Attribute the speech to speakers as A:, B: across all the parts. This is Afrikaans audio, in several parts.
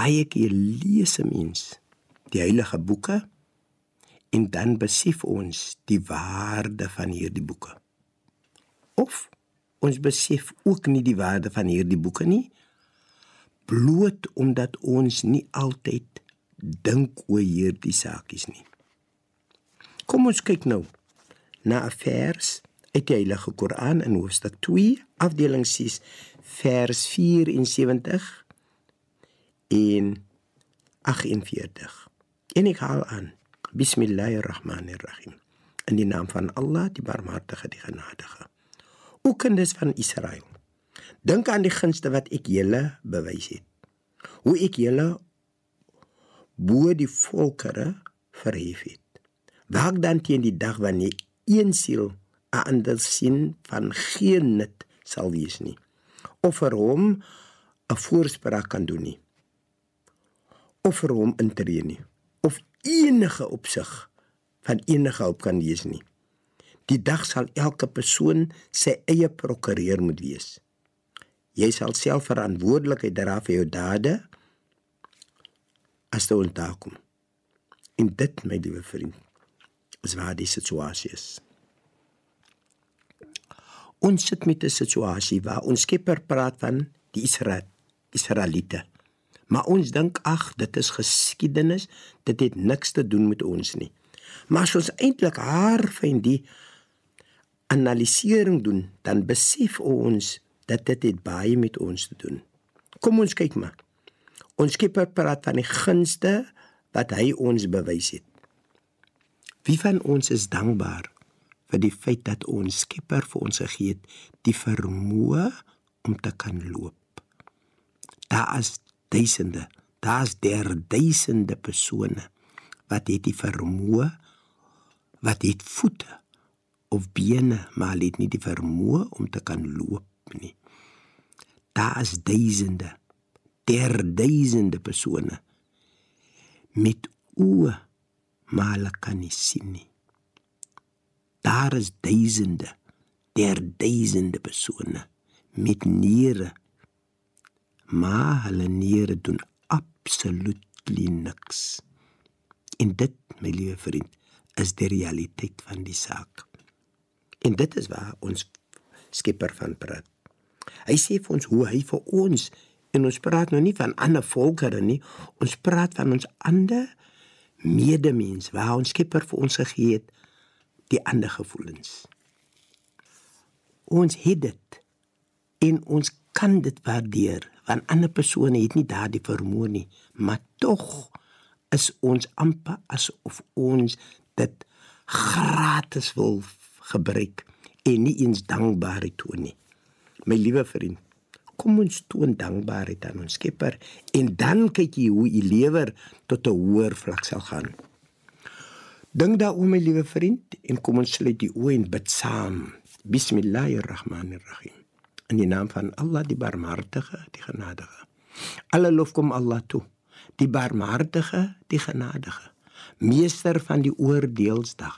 A: baie keer lees 'n mens die heilige boeke en dan besef ons die waarde van hierdie boeke. Of ons besef ook nie die waarde van hierdie boeke nie bloot omdat ons nie altyd dink oor hierdie saakies nie. Kom ons kyk nou na 'n vers uit die Heilige Koran in hoofstuk 2, afdeling 6, vers 74 en 48. En ek haal aan. Bismillahirrahmanirrahim. In die naam van Allah, die Barmhartige, die Genadige. O kinders van Israel, dink aan die gunste wat ek julle bewys het. Hoe ek julle bo die volkere verhef het. Waak dan teen die dag wanneer een siel 'n ander sien van geen nut sal wees nie of vir hom 'n voorspraak kan doen nie of vir hom intree nie of enige opsig van enige hulp kan wees nie. Die dag sal elke persoon sy eie prokureur moet wees. Jy sal self verantwoordelikheid dra vir jou dade as dit ontakom en dit my liewe vriend is waar die situasie is. Ons sit met 'n situasie waar ons Skepper praat van die Israel Israeliete. Maar ons dink ag, dit is geskiedenis, dit het niks te doen met ons nie. Maar as ons eintlik haar vind die analisering doen, dan besef ons dat dit het baie met ons te doen. Kom ons kyk maar. Ons Skepper praat van die gunste wat hy ons bewys het. Wie van ons is dankbaar vir die feit dat ons Skepper vir ons gegee het die vermoë om te kan loop. Daar is duisende, daar's der duisende persone wat het die vermoë wat het voete of bene, maar het nie die vermoë om te kan loop nie. Daar is duisende, der duisende persone met oë, maar hulle kan nie sien nie. Daar is duisende, der duisende persone met niere. Maar hulle niere doen absoluut niks. En dit, my liewe vriend, is die realiteit van die saak. En dit is waar ons Skepper van praat. Hy sê vir ons hoe hy vir ons en ons praat nou nie van ander volkere nie, ons praat van ons ander medemens waar ons Skepper vir ons gegee het die ander gevoelens. Ons het dit en ons kan dit waardeer want ander persone het nie daardie vermoë nie, maar tog is ons amper asof ons dit gratis wil gebruik en nie eens dankbaarheid toon nie. My liewe vriend, kom ons toon dankbaarheid aan ons Skepper en dan kyk jy hoe u lewer tot 'n hoër vlak sal gaan. Dink daaroor my liewe vriend en kom ons sluit die oë en bid saam. Bismillahirrahmanirrahim. In die naam van Allah die Barmhartige, die Genadige. Alle lof kom Allah toe, die Barmhartige, die Genadige, Meester van die oordeelsdag.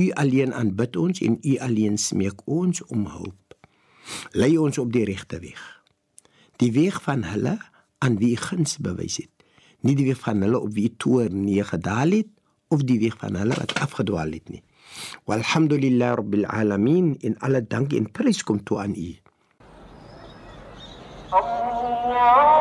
A: U alleen aanbid ons en u alleen smeek ons om hulp. Lei ons op die regte weg. Die weg van hulle aan wie guns bewys het, nie die weg van hulle op wie toorn nie gedaal het of die weg van hulle wat afgedwaal het nie. Walhamdulillah rabbil alamin in alle dank en prys kom toe aan U.
B: No.